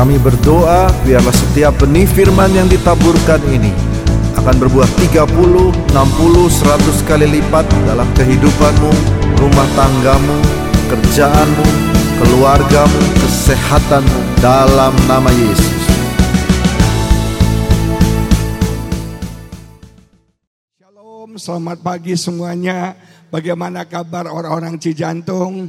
Kami berdoa biarlah setiap benih firman yang ditaburkan ini akan berbuah 30, 60, 100 kali lipat dalam kehidupanmu, rumah tanggamu, kerjaanmu, keluargamu, kesehatanmu dalam nama Yesus. Shalom, selamat pagi semuanya. Bagaimana kabar orang-orang Cijantung?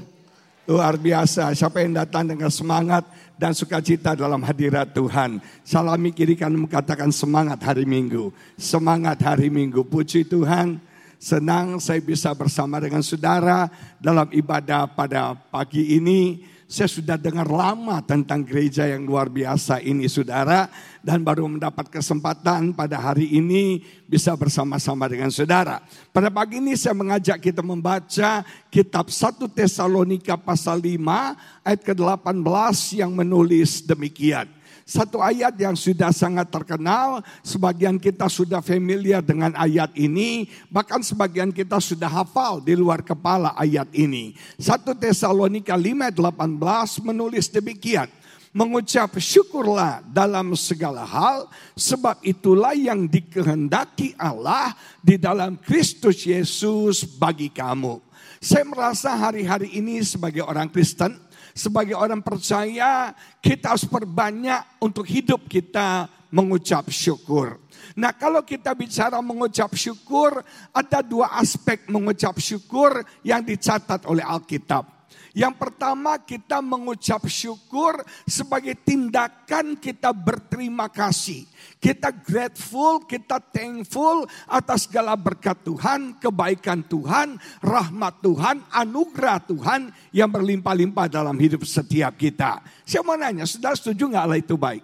Luar biasa. Siapa yang datang dengan semangat dan sukacita dalam hadirat Tuhan. Salami kiri kanan katakan semangat hari Minggu. Semangat hari Minggu. Puji Tuhan. Senang saya bisa bersama dengan saudara dalam ibadah pada pagi ini. Saya sudah dengar lama tentang gereja yang luar biasa ini saudara. Dan baru mendapat kesempatan pada hari ini bisa bersama-sama dengan saudara. Pada pagi ini saya mengajak kita membaca kitab 1 Tesalonika pasal 5 ayat ke-18 yang menulis demikian. Satu ayat yang sudah sangat terkenal, sebagian kita sudah familiar dengan ayat ini, bahkan sebagian kita sudah hafal di luar kepala ayat ini. 1 Tesalonika 5 ayat 18 menulis demikian. Mengucap syukurlah dalam segala hal, sebab itulah yang dikehendaki Allah di dalam Kristus Yesus bagi kamu. Saya merasa hari-hari ini sebagai orang Kristen, sebagai orang percaya kita harus perbanyak untuk hidup kita mengucap syukur. Nah kalau kita bicara mengucap syukur, ada dua aspek mengucap syukur yang dicatat oleh Alkitab. Yang pertama kita mengucap syukur sebagai tindakan kita berterima kasih. Kita grateful, kita thankful atas segala berkat Tuhan, kebaikan Tuhan, rahmat Tuhan, anugerah Tuhan yang berlimpah-limpah dalam hidup setiap kita. Saya mau nanya, sudah setuju nggak Allah itu baik?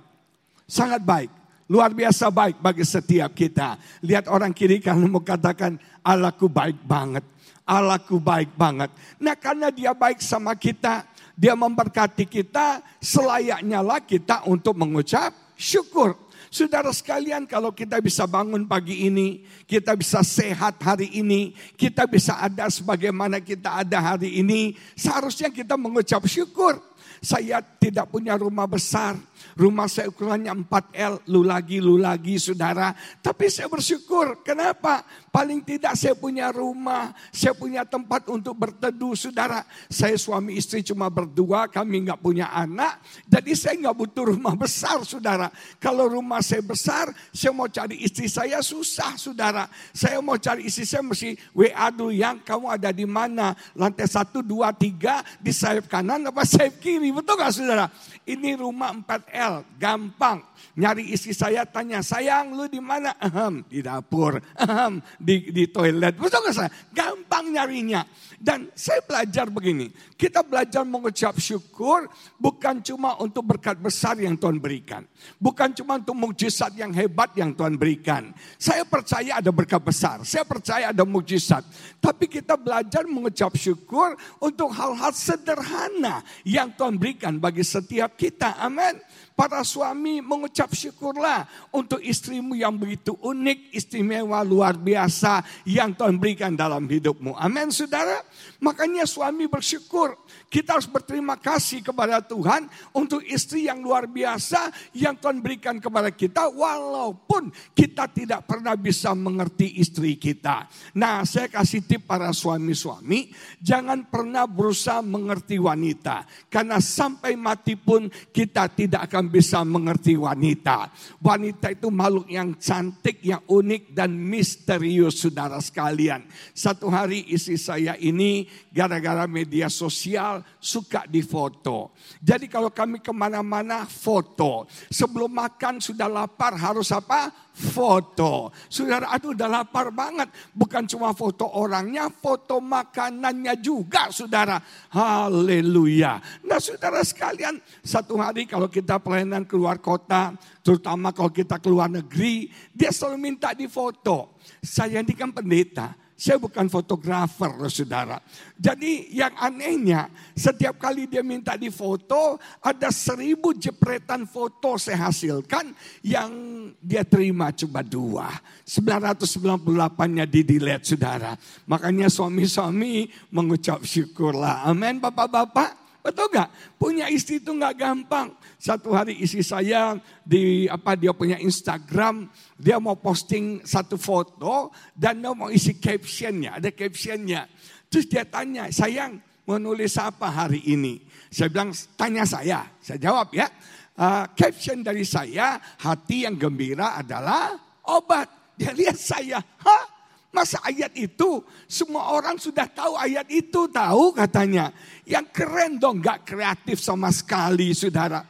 Sangat baik. Luar biasa baik bagi setiap kita. Lihat orang kiri kanan mau katakan, Allahku baik banget. Allahku baik banget. Nah karena dia baik sama kita, dia memberkati kita, selayaknya lah kita untuk mengucap syukur. Saudara sekalian kalau kita bisa bangun pagi ini, kita bisa sehat hari ini, kita bisa ada sebagaimana kita ada hari ini, seharusnya kita mengucap syukur. Saya tidak punya rumah besar, Rumah saya ukurannya 4L, lu lagi, lu lagi saudara. Tapi saya bersyukur, kenapa? Paling tidak saya punya rumah, saya punya tempat untuk berteduh saudara. Saya suami istri cuma berdua, kami nggak punya anak. Jadi saya nggak butuh rumah besar saudara. Kalau rumah saya besar, saya mau cari istri saya susah saudara. Saya mau cari istri saya mesti WA dulu yang kamu ada di mana. Lantai satu, dua, tiga, di sayap kanan apa sayap kiri. Betul gak saudara? Ini rumah 4L, gampang. Nyari istri saya tanya, sayang lu di mana? Ahem, di dapur, ahem, di, di toilet. Betul gak saya? Gampang nyarinya. Dan saya belajar begini, kita belajar mengucap syukur bukan cuma untuk berkat besar yang Tuhan berikan. Bukan cuma untuk mujizat yang hebat yang Tuhan berikan. Saya percaya ada berkat besar, saya percaya ada mujizat. Tapi kita belajar mengucap syukur untuk hal-hal sederhana yang Tuhan berikan bagi setiap kita. Amin. Para suami mengucap syukurlah untuk istrimu yang begitu unik, istimewa, luar biasa yang Tuhan berikan dalam hidupmu. Amin saudara. Makanya suami bersyukur. Kita harus berterima kasih kepada Tuhan untuk istri yang luar biasa yang Tuhan berikan kepada kita. Walaupun kita tidak pernah bisa mengerti istri kita. Nah saya kasih tip para suami-suami. Jangan pernah berusaha mengerti wanita. Karena sampai mati pun kita tidak akan bisa mengerti wanita. Wanita itu makhluk yang cantik, yang unik dan misterius saudara sekalian. Satu hari istri saya ini gara-gara media sosial suka difoto. Jadi kalau kami ke mana-mana foto. Sebelum makan sudah lapar harus apa? Foto. Saudara aduh udah lapar banget. Bukan cuma foto orangnya, foto makanannya juga saudara. Haleluya. Nah saudara sekalian satu hari kalau kita pelayanan keluar kota. Terutama kalau kita keluar negeri. Dia selalu minta difoto. Saya ini kan pendeta. Saya bukan fotografer, saudara. Jadi yang anehnya, setiap kali dia minta difoto, ada seribu jepretan foto saya hasilkan yang dia terima cuma dua. 998-nya di delete, saudara. Makanya suami-suami mengucap syukurlah. Amin, bapak-bapak. Betul nggak? Punya istri itu nggak gampang. Satu hari istri saya di apa dia punya Instagram, dia mau posting satu foto dan dia mau isi captionnya, ada captionnya. Terus dia tanya, sayang mau nulis apa hari ini? Saya bilang, tanya saya. Saya jawab ya, uh, caption dari saya, hati yang gembira adalah obat. Dia lihat saya, hah? Masa ayat itu semua orang sudah tahu ayat itu tahu katanya. Yang keren dong gak kreatif sama sekali saudara.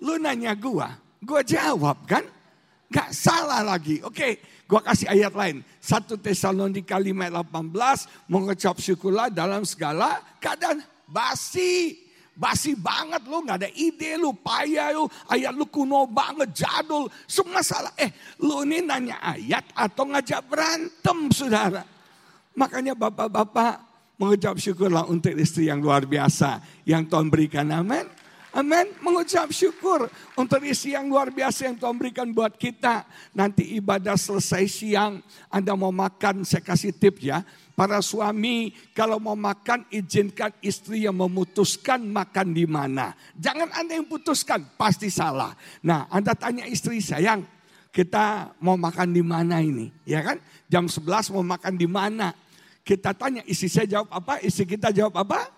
Lu nanya gua, gua jawab kan? Gak salah lagi. Oke, gua kasih ayat lain. 1 Tesalonika 5 ayat 18. Mengucap syukurlah dalam segala keadaan basi. Basi banget lu, gak ada ide lu, payah lu, ayat lu kuno banget, jadul. Semua salah. Eh, lu ini nanya ayat atau ngajak berantem, saudara. Makanya bapak-bapak mengucap syukurlah untuk istri yang luar biasa. Yang Tuhan berikan, amin. Amin. Mengucap syukur untuk istri yang luar biasa yang Tuhan berikan buat kita. Nanti ibadah selesai siang, Anda mau makan, saya kasih tip ya. Para suami kalau mau makan izinkan istri yang memutuskan makan di mana. Jangan Anda yang putuskan, pasti salah. Nah Anda tanya istri sayang, kita mau makan di mana ini? Ya kan? Jam 11 mau makan di mana? Kita tanya istri saya jawab apa? Istri kita jawab apa?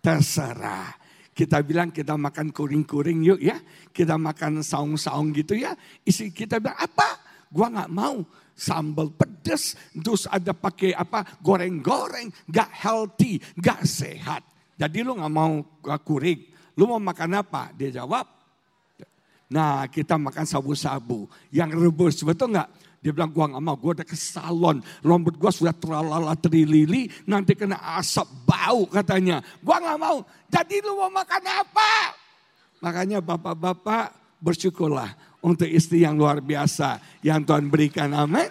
Terserah. Kita bilang kita makan kuring-kuring yuk ya. Kita makan saung-saung gitu ya. Istri kita bilang apa? Gua nggak mau sambal pedas, terus ada pakai apa goreng-goreng, gak healthy, gak sehat. Jadi lu gak mau kuring, lu mau makan apa? Dia jawab, nah kita makan sabu-sabu yang rebus, betul nggak? Dia bilang gua gak mau, gua udah ke salon, rambut gua sudah terlala terilili, nanti kena asap bau katanya. Gua gak mau, jadi lu mau makan apa? Makanya bapak-bapak bersyukurlah untuk istri yang luar biasa yang Tuhan berikan. Amin.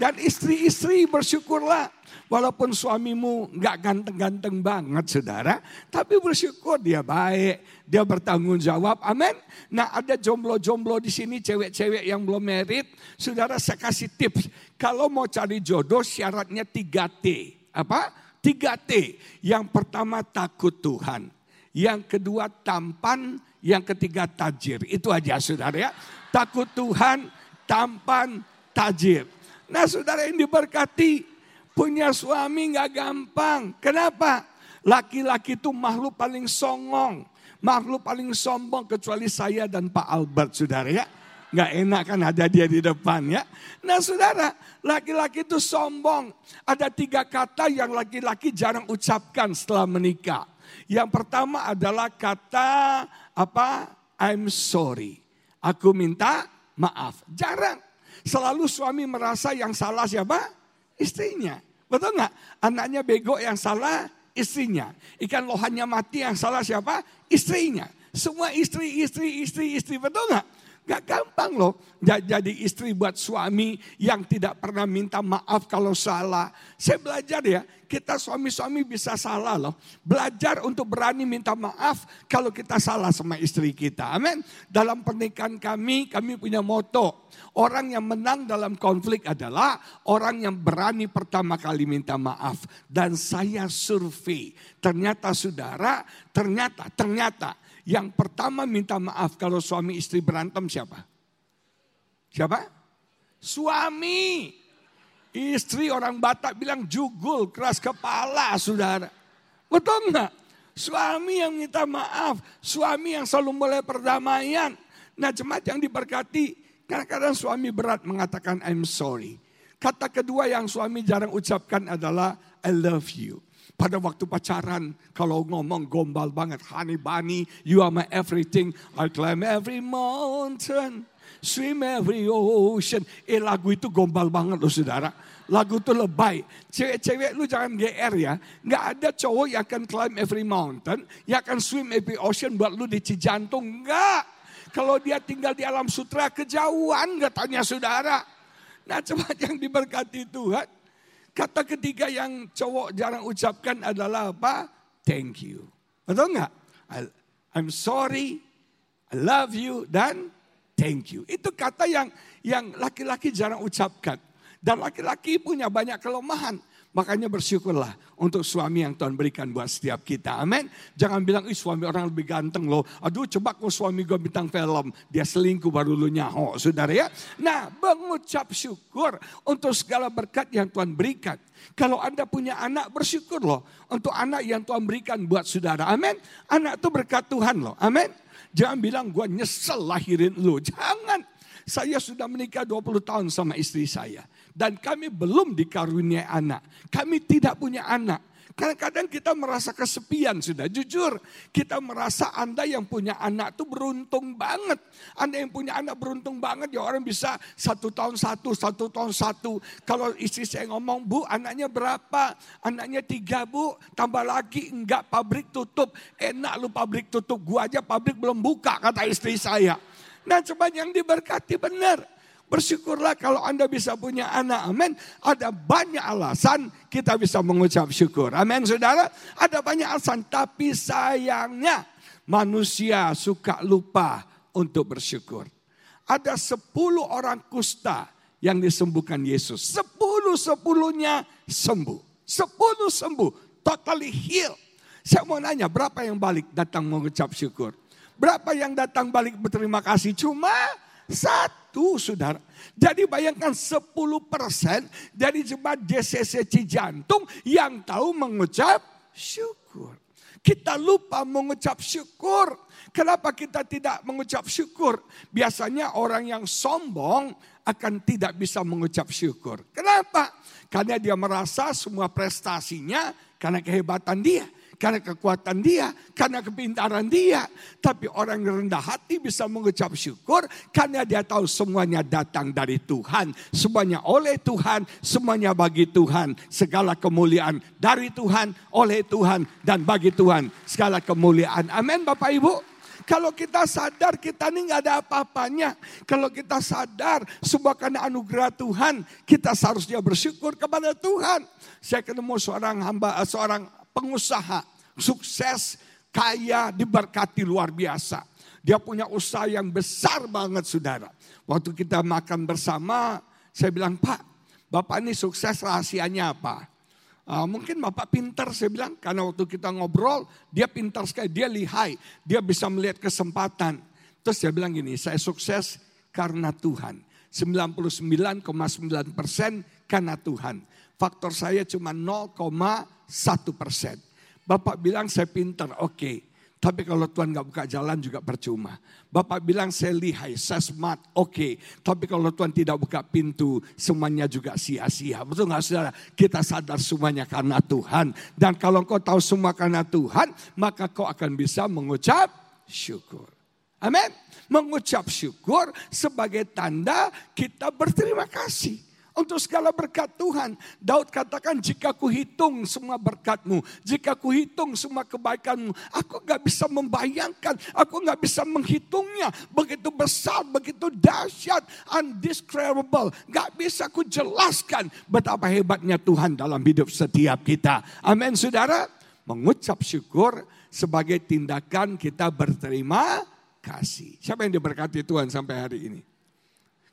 Dan istri-istri bersyukurlah. Walaupun suamimu nggak ganteng-ganteng banget saudara. Tapi bersyukur dia baik. Dia bertanggung jawab. Amin. Nah ada jomblo-jomblo di sini cewek-cewek yang belum merit. Saudara saya kasih tips. Kalau mau cari jodoh syaratnya 3T. Apa? 3T. Yang pertama takut Tuhan. Yang kedua tampan. Yang ketiga tajir. Itu aja saudara ya takut Tuhan, tampan, tajir. Nah saudara yang diberkati, punya suami nggak gampang. Kenapa? Laki-laki itu makhluk paling songong. Makhluk paling sombong kecuali saya dan Pak Albert saudara ya. Nggak enak kan ada dia di depan ya. Nah saudara, laki-laki itu sombong. Ada tiga kata yang laki-laki jarang ucapkan setelah menikah. Yang pertama adalah kata apa? I'm sorry. Aku minta maaf. Jarang. Selalu suami merasa yang salah siapa? Istrinya. Betul nggak? Anaknya bego yang salah istrinya. Ikan lohannya mati yang salah siapa? Istrinya. Semua istri, istri, istri, istri. Betul nggak? Gak gampang loh jadi istri buat suami yang tidak pernah minta maaf kalau salah. Saya belajar ya, kita suami-suami bisa salah loh. Belajar untuk berani minta maaf kalau kita salah sama istri kita. Amin. Dalam pernikahan kami, kami punya moto. Orang yang menang dalam konflik adalah orang yang berani pertama kali minta maaf. Dan saya survei, ternyata saudara, ternyata, ternyata yang pertama minta maaf kalau suami istri berantem siapa? Siapa? Suami. Istri orang Batak bilang jugul, keras kepala saudara. Betul enggak? Suami yang minta maaf, suami yang selalu mulai perdamaian. Nah jemaat yang diberkati, kadang-kadang suami berat mengatakan I'm sorry. Kata kedua yang suami jarang ucapkan adalah I love you. Pada waktu pacaran, kalau ngomong gombal banget. Honey bunny, you are my everything. I climb every mountain, swim every ocean. Eh lagu itu gombal banget loh saudara. Lagu itu lebay. Cewek-cewek lu jangan GR ya. Nggak ada cowok yang akan climb every mountain, yang akan swim every ocean buat lu di Cijantung. Enggak. Kalau dia tinggal di alam sutra kejauhan katanya saudara. Nah coba yang diberkati Tuhan. Kata ketiga yang cowok jarang ucapkan adalah apa? Thank you. Betul nggak? I'm sorry, I love you, dan thank you. Itu kata yang yang laki-laki jarang ucapkan. Dan laki-laki punya banyak kelemahan. Makanya bersyukurlah untuk suami yang Tuhan berikan buat setiap kita. Amin. Jangan bilang, ih suami orang lebih ganteng loh. Aduh coba kalau suami gue bintang film. Dia selingkuh baru lu nyaho, saudara ya. Nah mengucap syukur untuk segala berkat yang Tuhan berikan. Kalau Anda punya anak bersyukur loh. Untuk anak yang Tuhan berikan buat saudara. Amin. Anak itu berkat Tuhan loh. Amin. Jangan bilang gue nyesel lahirin lu. Jangan. Saya sudah menikah 20 tahun sama istri saya. Dan kami belum dikaruniai anak. Kami tidak punya anak. Kadang-kadang kita merasa kesepian sudah. Jujur, kita merasa Anda yang punya anak itu beruntung banget. Anda yang punya anak beruntung banget. Ya orang bisa satu tahun satu, satu tahun satu. Kalau istri saya ngomong, bu anaknya berapa? Anaknya tiga bu, tambah lagi enggak pabrik tutup. Enak lu pabrik tutup, gua aja pabrik belum buka kata istri saya. Nah coba yang diberkati benar. Bersyukurlah kalau Anda bisa punya anak. Amin. Ada banyak alasan kita bisa mengucap syukur. Amin saudara. Ada banyak alasan. Tapi sayangnya manusia suka lupa untuk bersyukur. Ada sepuluh orang kusta yang disembuhkan Yesus. Sepuluh sepuluhnya sembuh. Sepuluh sembuh. Totally heal. Saya mau nanya berapa yang balik datang mengucap syukur. Berapa yang datang balik berterima kasih? Cuma satu saudara. Jadi bayangkan 10 persen dari jemaat JCC Cijantung yang tahu mengucap syukur. Kita lupa mengucap syukur. Kenapa kita tidak mengucap syukur? Biasanya orang yang sombong akan tidak bisa mengucap syukur. Kenapa? Karena dia merasa semua prestasinya karena kehebatan dia karena kekuatan dia, karena kepintaran dia. Tapi orang rendah hati bisa mengucap syukur karena dia tahu semuanya datang dari Tuhan. Semuanya oleh Tuhan, semuanya bagi Tuhan. Segala kemuliaan dari Tuhan, oleh Tuhan, dan bagi Tuhan. Segala kemuliaan. Amin Bapak Ibu. Kalau kita sadar kita ini nggak ada apa-apanya. Kalau kita sadar semua karena anugerah Tuhan, kita seharusnya bersyukur kepada Tuhan. Saya ketemu seorang hamba, seorang pengusaha sukses, kaya, diberkati luar biasa. Dia punya usaha yang besar banget saudara. Waktu kita makan bersama, saya bilang, Pak, Bapak ini sukses rahasianya apa? Uh, mungkin Bapak pintar, saya bilang, karena waktu kita ngobrol, dia pintar sekali, dia lihai, dia bisa melihat kesempatan. Terus dia bilang gini, saya sukses karena Tuhan. 99,9 persen karena Tuhan. Faktor saya cuma 0,1 persen. Bapak bilang saya pintar, oke. Okay. Tapi kalau Tuhan gak buka jalan juga percuma. Bapak bilang saya lihai, saya smart, oke. Okay. Tapi kalau Tuhan tidak buka pintu, semuanya juga sia-sia. Betul gak saudara? Kita sadar semuanya karena Tuhan. Dan kalau kau tahu semua karena Tuhan, maka kau akan bisa mengucap syukur. Amin. Mengucap syukur sebagai tanda kita berterima kasih untuk segala berkat Tuhan. Daud katakan jika kuhitung semua berkatmu, jika kuhitung semua kebaikanmu, aku gak bisa membayangkan, aku gak bisa menghitungnya. Begitu besar, begitu dahsyat, undescribable. Gak bisa ku jelaskan betapa hebatnya Tuhan dalam hidup setiap kita. Amin saudara. Mengucap syukur sebagai tindakan kita berterima kasih. Siapa yang diberkati Tuhan sampai hari ini?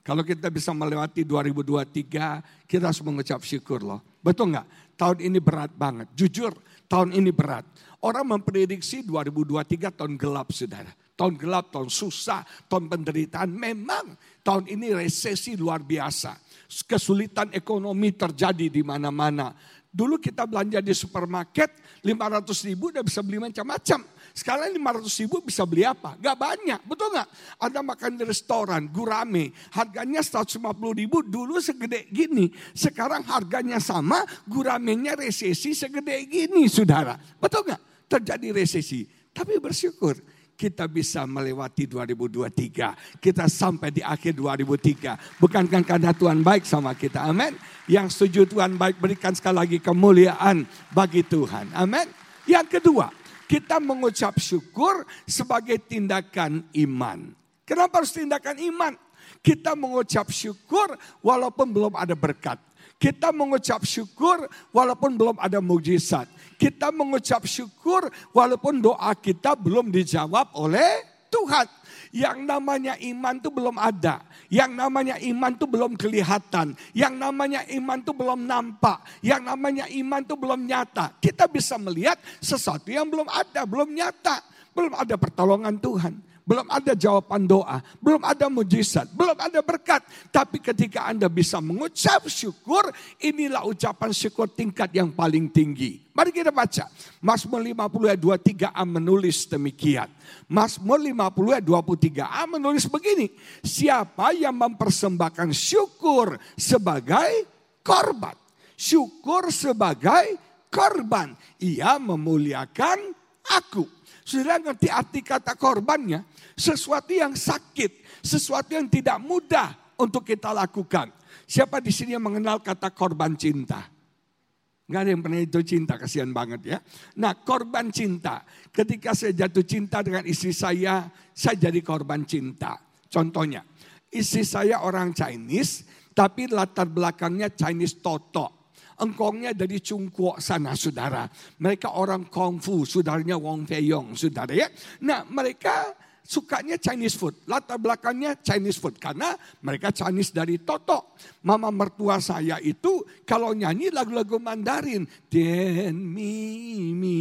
Kalau kita bisa melewati 2023, kita harus mengucap syukur loh. Betul nggak? Tahun ini berat banget. Jujur, tahun ini berat. Orang memprediksi 2023 tahun gelap, saudara. Tahun gelap, tahun susah, tahun penderitaan. Memang tahun ini resesi luar biasa. Kesulitan ekonomi terjadi di mana-mana. Dulu kita belanja di supermarket, 500 ribu udah bisa beli macam-macam. Sekarang 500 ribu bisa beli apa? Gak banyak, betul gak? Ada makan di restoran, gurame. Harganya 150 ribu dulu segede gini. Sekarang harganya sama, guramenya resesi segede gini saudara. Betul gak? Terjadi resesi. Tapi bersyukur kita bisa melewati 2023. Kita sampai di akhir 2003. Bukankah karena Tuhan baik sama kita. Amin. Yang setuju Tuhan baik berikan sekali lagi kemuliaan bagi Tuhan. Amin. Yang kedua, kita mengucap syukur sebagai tindakan iman. Kenapa harus tindakan iman? Kita mengucap syukur walaupun belum ada berkat. Kita mengucap syukur walaupun belum ada mujizat. Kita mengucap syukur walaupun doa kita belum dijawab oleh Tuhan. Yang namanya iman itu belum ada. Yang namanya iman itu belum kelihatan. Yang namanya iman itu belum nampak. Yang namanya iman itu belum nyata. Kita bisa melihat sesuatu yang belum ada, belum nyata. Belum ada pertolongan Tuhan belum ada jawaban doa, belum ada mujizat, belum ada berkat. Tapi ketika Anda bisa mengucap syukur, inilah ucapan syukur tingkat yang paling tinggi. Mari kita baca. Mazmur 50 ayat 23a menulis demikian. Mazmur 50 ayat 23a menulis begini. Siapa yang mempersembahkan syukur sebagai korban. Syukur sebagai korban. Ia memuliakan aku. Sudah ngerti arti kata korbannya? Sesuatu yang sakit, sesuatu yang tidak mudah untuk kita lakukan. Siapa di sini yang mengenal kata korban cinta? Gak ada yang pernah itu cinta, kasihan banget ya. Nah korban cinta, ketika saya jatuh cinta dengan istri saya, saya jadi korban cinta. Contohnya, istri saya orang Chinese, tapi latar belakangnya Chinese Toto. Engkongnya dari Cungkuok sana, saudara. Mereka orang Kungfu, saudaranya Wong Fei Yong, saudara ya. Nah mereka sukanya Chinese food. Latar belakangnya Chinese food. Karena mereka Chinese dari Toto. Mama mertua saya itu kalau nyanyi lagu-lagu Mandarin. Dian mi mi.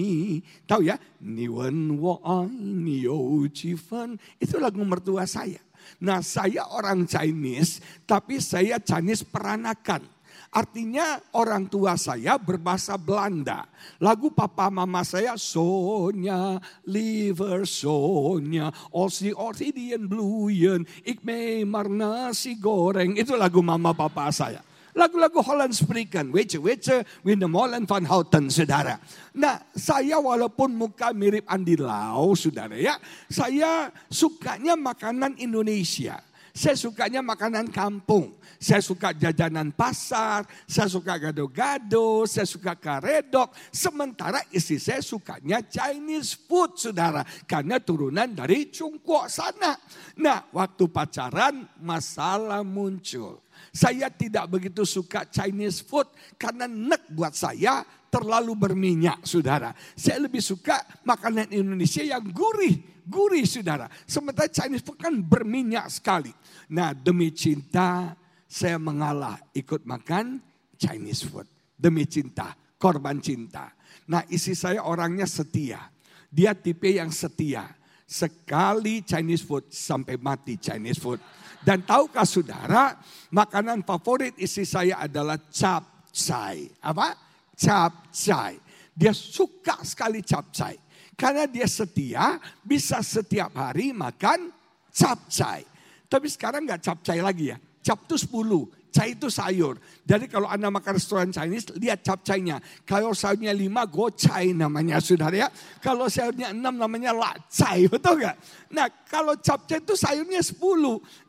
Tahu ya? Ni wen wo ni you fan. Itu lagu mertua saya. Nah saya orang Chinese. Tapi saya Chinese peranakan. Artinya orang tua saya berbahasa Belanda. Lagu papa mama saya Sonya, liver Sonya, Osi Orchidean Blueyen, Ik me nasi goreng. Itu lagu mama papa saya. Lagu-lagu Holland Spreken, Wece Wece, Molen van Houten, saudara. Nah, saya walaupun muka mirip Andi Lau, saudara ya, saya sukanya makanan Indonesia. Saya sukanya makanan kampung. Saya suka jajanan pasar, saya suka gado-gado, saya suka karedok. Sementara istri saya sukanya Chinese food, saudara. Karena turunan dari Cungkuok sana. Nah, waktu pacaran masalah muncul. Saya tidak begitu suka Chinese food karena nek buat saya terlalu berminyak, saudara. Saya lebih suka makanan Indonesia yang gurih, gurih, saudara. Sementara Chinese food kan berminyak sekali. Nah, demi cinta saya mengalah ikut makan Chinese food. Demi cinta, korban cinta. Nah, isi saya orangnya setia. Dia tipe yang setia. Sekali Chinese food sampai mati Chinese food. Dan tahukah saudara, makanan favorit isi saya adalah capcay. Apa? capcay. Dia suka sekali capcay. Karena dia setia, bisa setiap hari makan capcay. Tapi sekarang nggak capcay lagi ya. Cap itu 10, cai itu sayur. Jadi kalau Anda makan restoran Chinese, lihat capcaynya. Kalau sayurnya 5, gocai namanya saudara ya. Kalau sayurnya 6 namanya lacai, betul nggak? Nah kalau capcay itu sayurnya 10.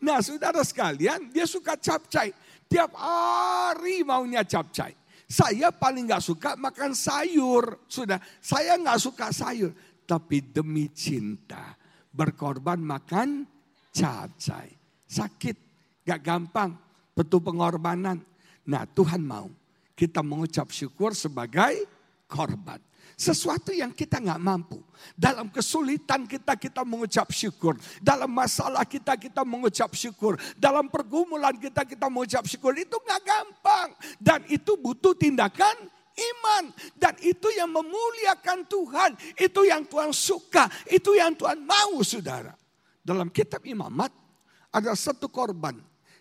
Nah saudara sekalian, dia suka capcay. Tiap hari maunya capcay. Saya paling gak suka makan sayur. Sudah, saya gak suka sayur. Tapi demi cinta, berkorban makan capcay. Sakit, gak gampang, betul pengorbanan. Nah Tuhan mau kita mengucap syukur sebagai korban. Sesuatu yang kita nggak mampu. Dalam kesulitan kita, kita mengucap syukur. Dalam masalah kita, kita mengucap syukur. Dalam pergumulan kita, kita mengucap syukur. Itu nggak gampang. Dan itu butuh tindakan iman. Dan itu yang memuliakan Tuhan. Itu yang Tuhan suka. Itu yang Tuhan mau saudara. Dalam kitab imamat ada satu korban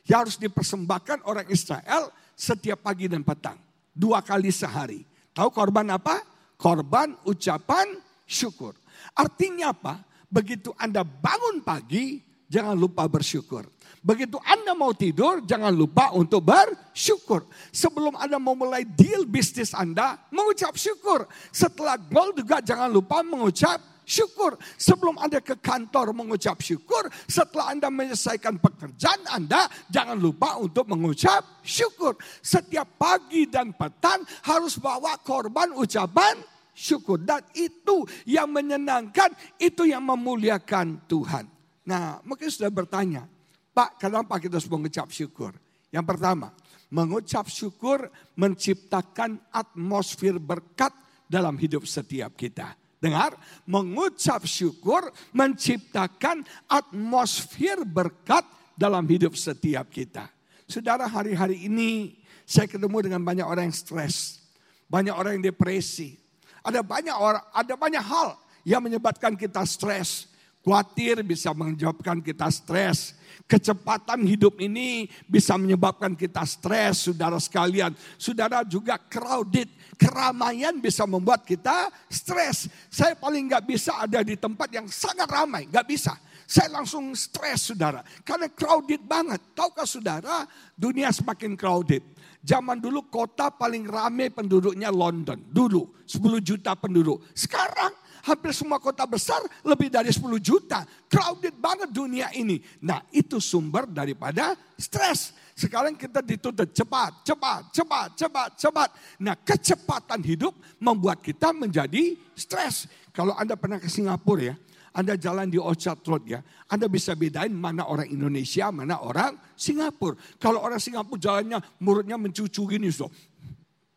yang harus dipersembahkan orang Israel setiap pagi dan petang. Dua kali sehari. Tahu korban apa? Korban ucapan syukur. Artinya apa? Begitu Anda bangun pagi, jangan lupa bersyukur. Begitu Anda mau tidur, jangan lupa untuk bersyukur. Sebelum Anda mau mulai deal bisnis Anda, mengucap syukur. Setelah goal juga jangan lupa mengucap syukur. Sebelum Anda ke kantor mengucap syukur, setelah Anda menyelesaikan pekerjaan Anda, jangan lupa untuk mengucap syukur. Setiap pagi dan petang harus bawa korban ucapan syukur. Dan itu yang menyenangkan, itu yang memuliakan Tuhan. Nah mungkin sudah bertanya, Pak kenapa kita harus mengucap syukur? Yang pertama, mengucap syukur menciptakan atmosfer berkat dalam hidup setiap kita. Dengar, mengucap syukur menciptakan atmosfer berkat dalam hidup setiap kita. Saudara, hari-hari ini saya ketemu dengan banyak orang yang stres, banyak orang yang depresi. Ada banyak orang, ada banyak hal yang menyebabkan kita stres. Khawatir bisa menyebabkan kita stres. Kecepatan hidup ini bisa menyebabkan kita stres, saudara sekalian. Saudara juga crowded, keramaian bisa membuat kita stres. Saya paling nggak bisa ada di tempat yang sangat ramai, nggak bisa. Saya langsung stres saudara, karena crowded banget. Tahukah saudara, dunia semakin crowded. Zaman dulu kota paling ramai penduduknya London. Dulu 10 juta penduduk. Sekarang hampir semua kota besar lebih dari 10 juta. Crowded banget dunia ini. Nah itu sumber daripada stres. Sekarang kita dituntut cepat, cepat, cepat, cepat, cepat. Nah kecepatan hidup membuat kita menjadi stres. Kalau Anda pernah ke Singapura ya, anda jalan di Orchard Road ya, Anda bisa bedain mana orang Indonesia, mana orang Singapura. Kalau orang Singapura jalannya mulutnya mencucu gini, so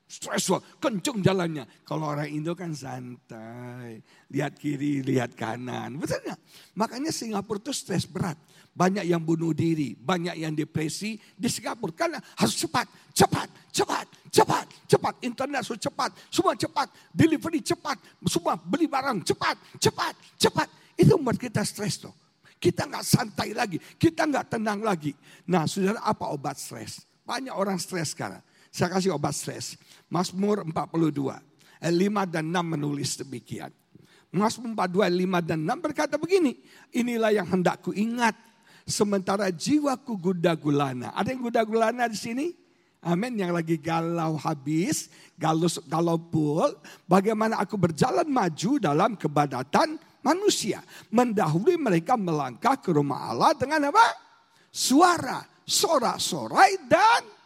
stres loh, kencung jalannya. Kalau orang Indo kan santai, lihat kiri, lihat kanan, betul nggak? Makanya Singapura itu stres berat. Banyak yang bunuh diri, banyak yang depresi di Singapura karena harus cepat, cepat, cepat, cepat, cepat. Internet harus cepat, semua cepat, delivery cepat, semua beli barang cepat, cepat, cepat. Itu membuat kita stres tuh. Kita nggak santai lagi, kita nggak tenang lagi. Nah, saudara apa obat stres? Banyak orang stres sekarang. Saya kasih obat stres. Mazmur 42. Ayat 5 dan 6 menulis demikian. Mazmur 42 ayat 5 dan 6 berkata begini. Inilah yang hendak ku ingat. Sementara jiwaku guda gulana. Ada yang guda gulana di sini? Amin. Yang lagi galau habis, galau, galau pul. Bagaimana aku berjalan maju dalam kebadatan manusia. Mendahului mereka melangkah ke rumah Allah dengan apa? Suara, sorak-sorai dan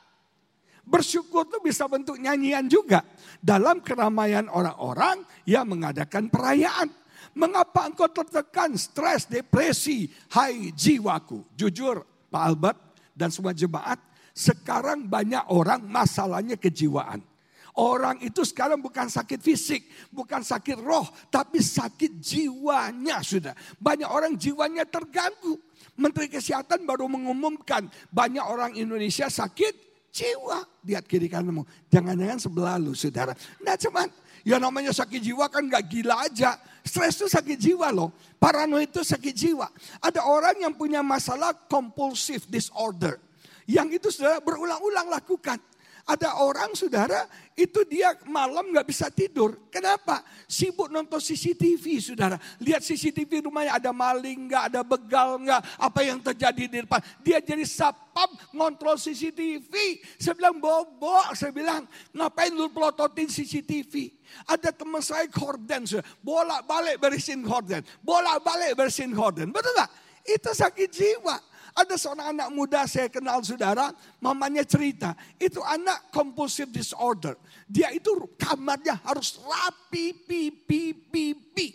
Bersyukur itu bisa bentuk nyanyian juga. Dalam keramaian orang-orang yang mengadakan perayaan. Mengapa engkau tertekan, stres, depresi, hai jiwaku. Jujur Pak Albert dan semua jemaat, sekarang banyak orang masalahnya kejiwaan. Orang itu sekarang bukan sakit fisik, bukan sakit roh, tapi sakit jiwanya sudah. Banyak orang jiwanya terganggu. Menteri Kesehatan baru mengumumkan banyak orang Indonesia sakit jiwa. Lihat kiri kananmu. Jangan-jangan sebelah lu saudara. Nah cuman ya namanya sakit jiwa kan gak gila aja. Stres itu sakit jiwa loh. Paranoid itu sakit jiwa. Ada orang yang punya masalah compulsive disorder. Yang itu sudah berulang-ulang lakukan. Ada orang saudara itu dia malam nggak bisa tidur. Kenapa? Sibuk nonton CCTV saudara. Lihat CCTV rumahnya ada maling nggak, ada begal nggak, apa yang terjadi di depan. Dia jadi sapam ngontrol CCTV. Saya bilang bobo, saya bilang ngapain lu pelototin CCTV. Ada teman saya korden, bolak balik berisin korden, bolak balik berisin korden. Betul nggak? Itu sakit jiwa. Ada seorang anak muda saya kenal saudara, mamanya cerita. Itu anak compulsive disorder. Dia itu kamarnya harus rapi, pipi, pipi.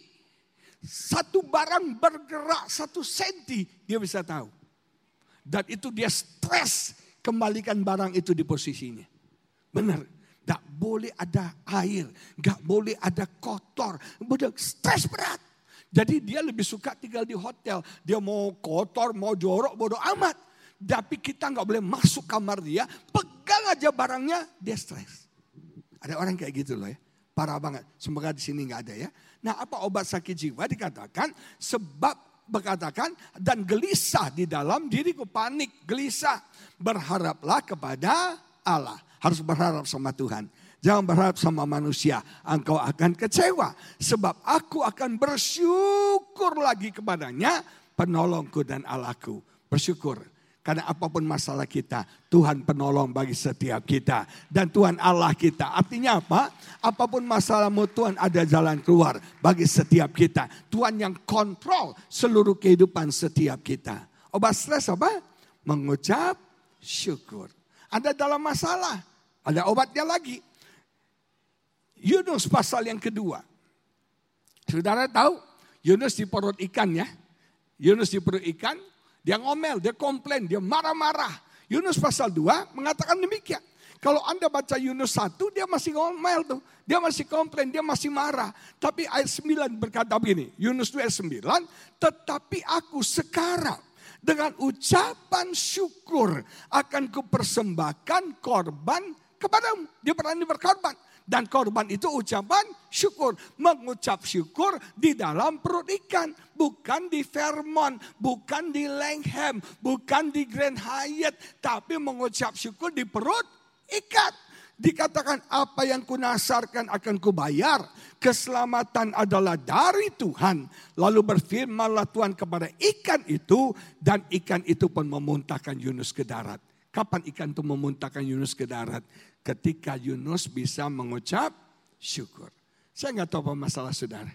Satu barang bergerak satu senti, dia bisa tahu. Dan itu dia stres kembalikan barang itu di posisinya. Benar. Gak boleh ada air, gak boleh ada kotor. Benar, stres berat. Jadi dia lebih suka tinggal di hotel. Dia mau kotor, mau jorok, bodoh amat. Tapi kita nggak boleh masuk kamar dia, pegang aja barangnya, dia stres. Ada orang kayak gitu loh ya. Parah banget. Semoga di sini nggak ada ya. Nah apa obat sakit jiwa dikatakan sebab berkatakan dan gelisah di dalam diriku panik gelisah berharaplah kepada Allah harus berharap sama Tuhan Jangan berharap sama manusia, engkau akan kecewa. Sebab aku akan bersyukur lagi kepadanya, penolongku dan Allahku. Bersyukur. Karena apa pun masalah kita, Tuhan penolong bagi setiap kita. Dan Tuhan Allah kita. Artinya apa? Apa pun masalahmu, Tuhan ada jalan keluar bagi setiap kita. Tuhan yang kontrol seluruh kehidupan setiap kita. Obat stres apa? Mengucap syukur. Ada dalam masalah, ada obatnya lagi. Yunus pasal yang kedua. Saudara tahu Yunus di perut ikan ya. Yunus di perut ikan, dia ngomel, dia komplain, dia marah-marah. Yunus pasal 2 mengatakan demikian. Kalau Anda baca Yunus 1, dia masih ngomel tuh. Dia masih komplain, dia masih marah. Tapi ayat 9 berkata begini, Yunus 2 ayat 9, tetapi aku sekarang dengan ucapan syukur akan kupersembahkan korban kepadamu. Dia berani berkorban. Dan korban itu ucapan syukur. Mengucap syukur di dalam perut ikan. Bukan di Vermont, bukan di Langham, bukan di Grand Hyatt. Tapi mengucap syukur di perut ikan. Dikatakan apa yang kunasarkan akan kubayar. Keselamatan adalah dari Tuhan. Lalu berfirmanlah Tuhan kepada ikan itu. Dan ikan itu pun memuntahkan Yunus ke darat. Kapan ikan itu memuntahkan Yunus ke darat? ketika Yunus bisa mengucap syukur. Saya nggak tahu apa masalah saudara.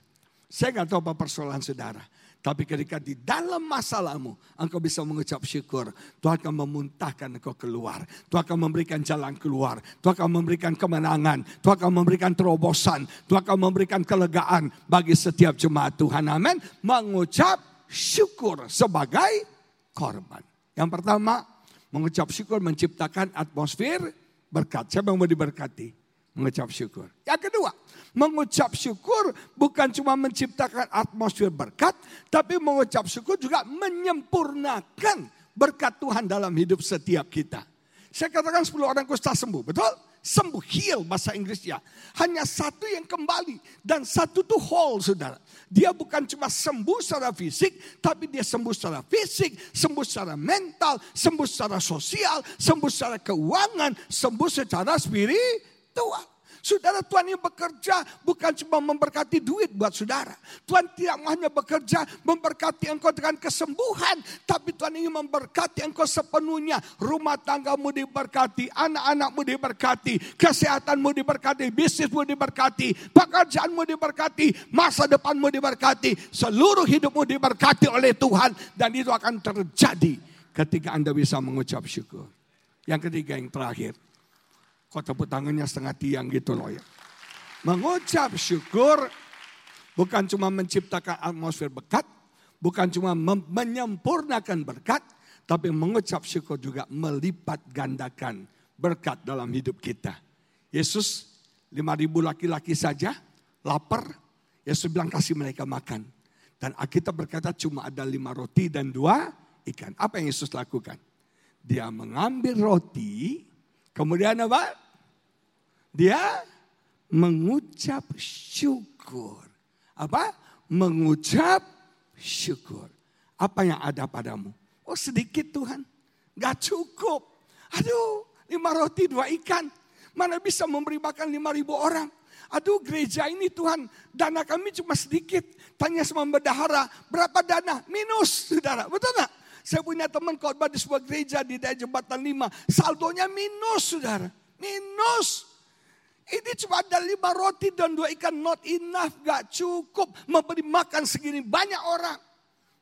Saya nggak tahu apa persoalan saudara. Tapi ketika di dalam masalahmu engkau bisa mengucap syukur. Tuhan akan memuntahkan engkau keluar. Tuhan akan memberikan jalan keluar. Tuhan akan memberikan kemenangan. Tuhan akan memberikan terobosan. Tuhan akan memberikan kelegaan bagi setiap jemaat Tuhan. Amin. Mengucap syukur sebagai korban. Yang pertama, mengucap syukur menciptakan atmosfer berkat. Siapa yang mau diberkati? Mengucap syukur. Yang kedua, mengucap syukur bukan cuma menciptakan atmosfer berkat, tapi mengucap syukur juga menyempurnakan berkat Tuhan dalam hidup setiap kita. Saya katakan 10 orang kusta sembuh, betul? Sembuh, heal bahasa Inggrisnya. Hanya satu yang kembali dan satu tuh whole saudara. Dia bukan cuma sembuh secara fisik, tapi dia sembuh secara fisik, sembuh secara mental, sembuh secara sosial, sembuh secara keuangan, sembuh secara spiritual. Saudara Tuhan yang bekerja bukan cuma memberkati duit buat saudara. Tuhan tidak hanya bekerja memberkati engkau dengan kesembuhan. Tapi Tuhan ingin memberkati engkau sepenuhnya. Rumah tanggamu diberkati, anak-anakmu diberkati, kesehatanmu diberkati, bisnismu diberkati, pekerjaanmu diberkati, masa depanmu diberkati. Seluruh hidupmu diberkati oleh Tuhan. Dan itu akan terjadi ketika Anda bisa mengucap syukur. Yang ketiga yang terakhir. Kok tepuk tangannya setengah tiang gitu loh ya. Mengucap syukur bukan cuma menciptakan atmosfer berkat, bukan cuma menyempurnakan berkat, tapi mengucap syukur juga melipat gandakan berkat dalam hidup kita. Yesus lima ribu laki-laki saja lapar, Yesus bilang kasih mereka makan. Dan kita berkata cuma ada lima roti dan dua ikan. Apa yang Yesus lakukan? Dia mengambil roti, kemudian apa? Dia mengucap syukur. Apa? Mengucap syukur. Apa yang ada padamu? Oh sedikit Tuhan. Gak cukup. Aduh lima roti dua ikan. Mana bisa memberi makan lima ribu orang. Aduh gereja ini Tuhan dana kami cuma sedikit. Tanya sama bendahara berapa dana? Minus saudara. Betul gak? Saya punya teman khotbah di sebuah gereja di daerah jembatan lima. Saldonya minus saudara. Minus. Ini cuma ada lima roti dan dua ikan, not enough, gak cukup memberi makan segini banyak orang.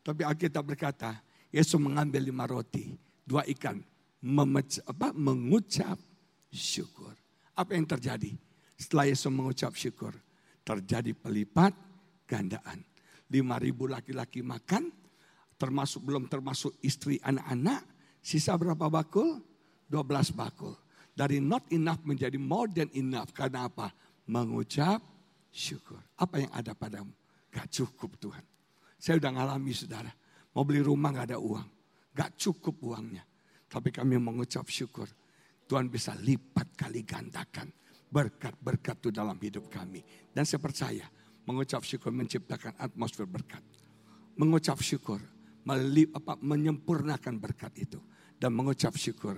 Tapi Alkitab berkata, Yesus mengambil lima roti, dua ikan, memecah, apa, mengucap syukur. Apa yang terjadi? Setelah Yesus mengucap syukur, terjadi pelipat gandaan. Lima ribu laki-laki makan, termasuk belum termasuk istri anak-anak, sisa berapa bakul? Dua belas bakul. Dari not enough menjadi more than enough. Karena apa? Mengucap syukur. Apa yang ada padamu? Gak cukup Tuhan. Saya udah ngalami saudara. Mau beli rumah gak ada uang. Gak cukup uangnya. Tapi kami mengucap syukur. Tuhan bisa lipat kali gandakan. Berkat-berkat itu dalam hidup kami. Dan saya percaya mengucap syukur menciptakan atmosfer berkat. Mengucap syukur melip, apa, menyempurnakan berkat itu. Dan mengucap syukur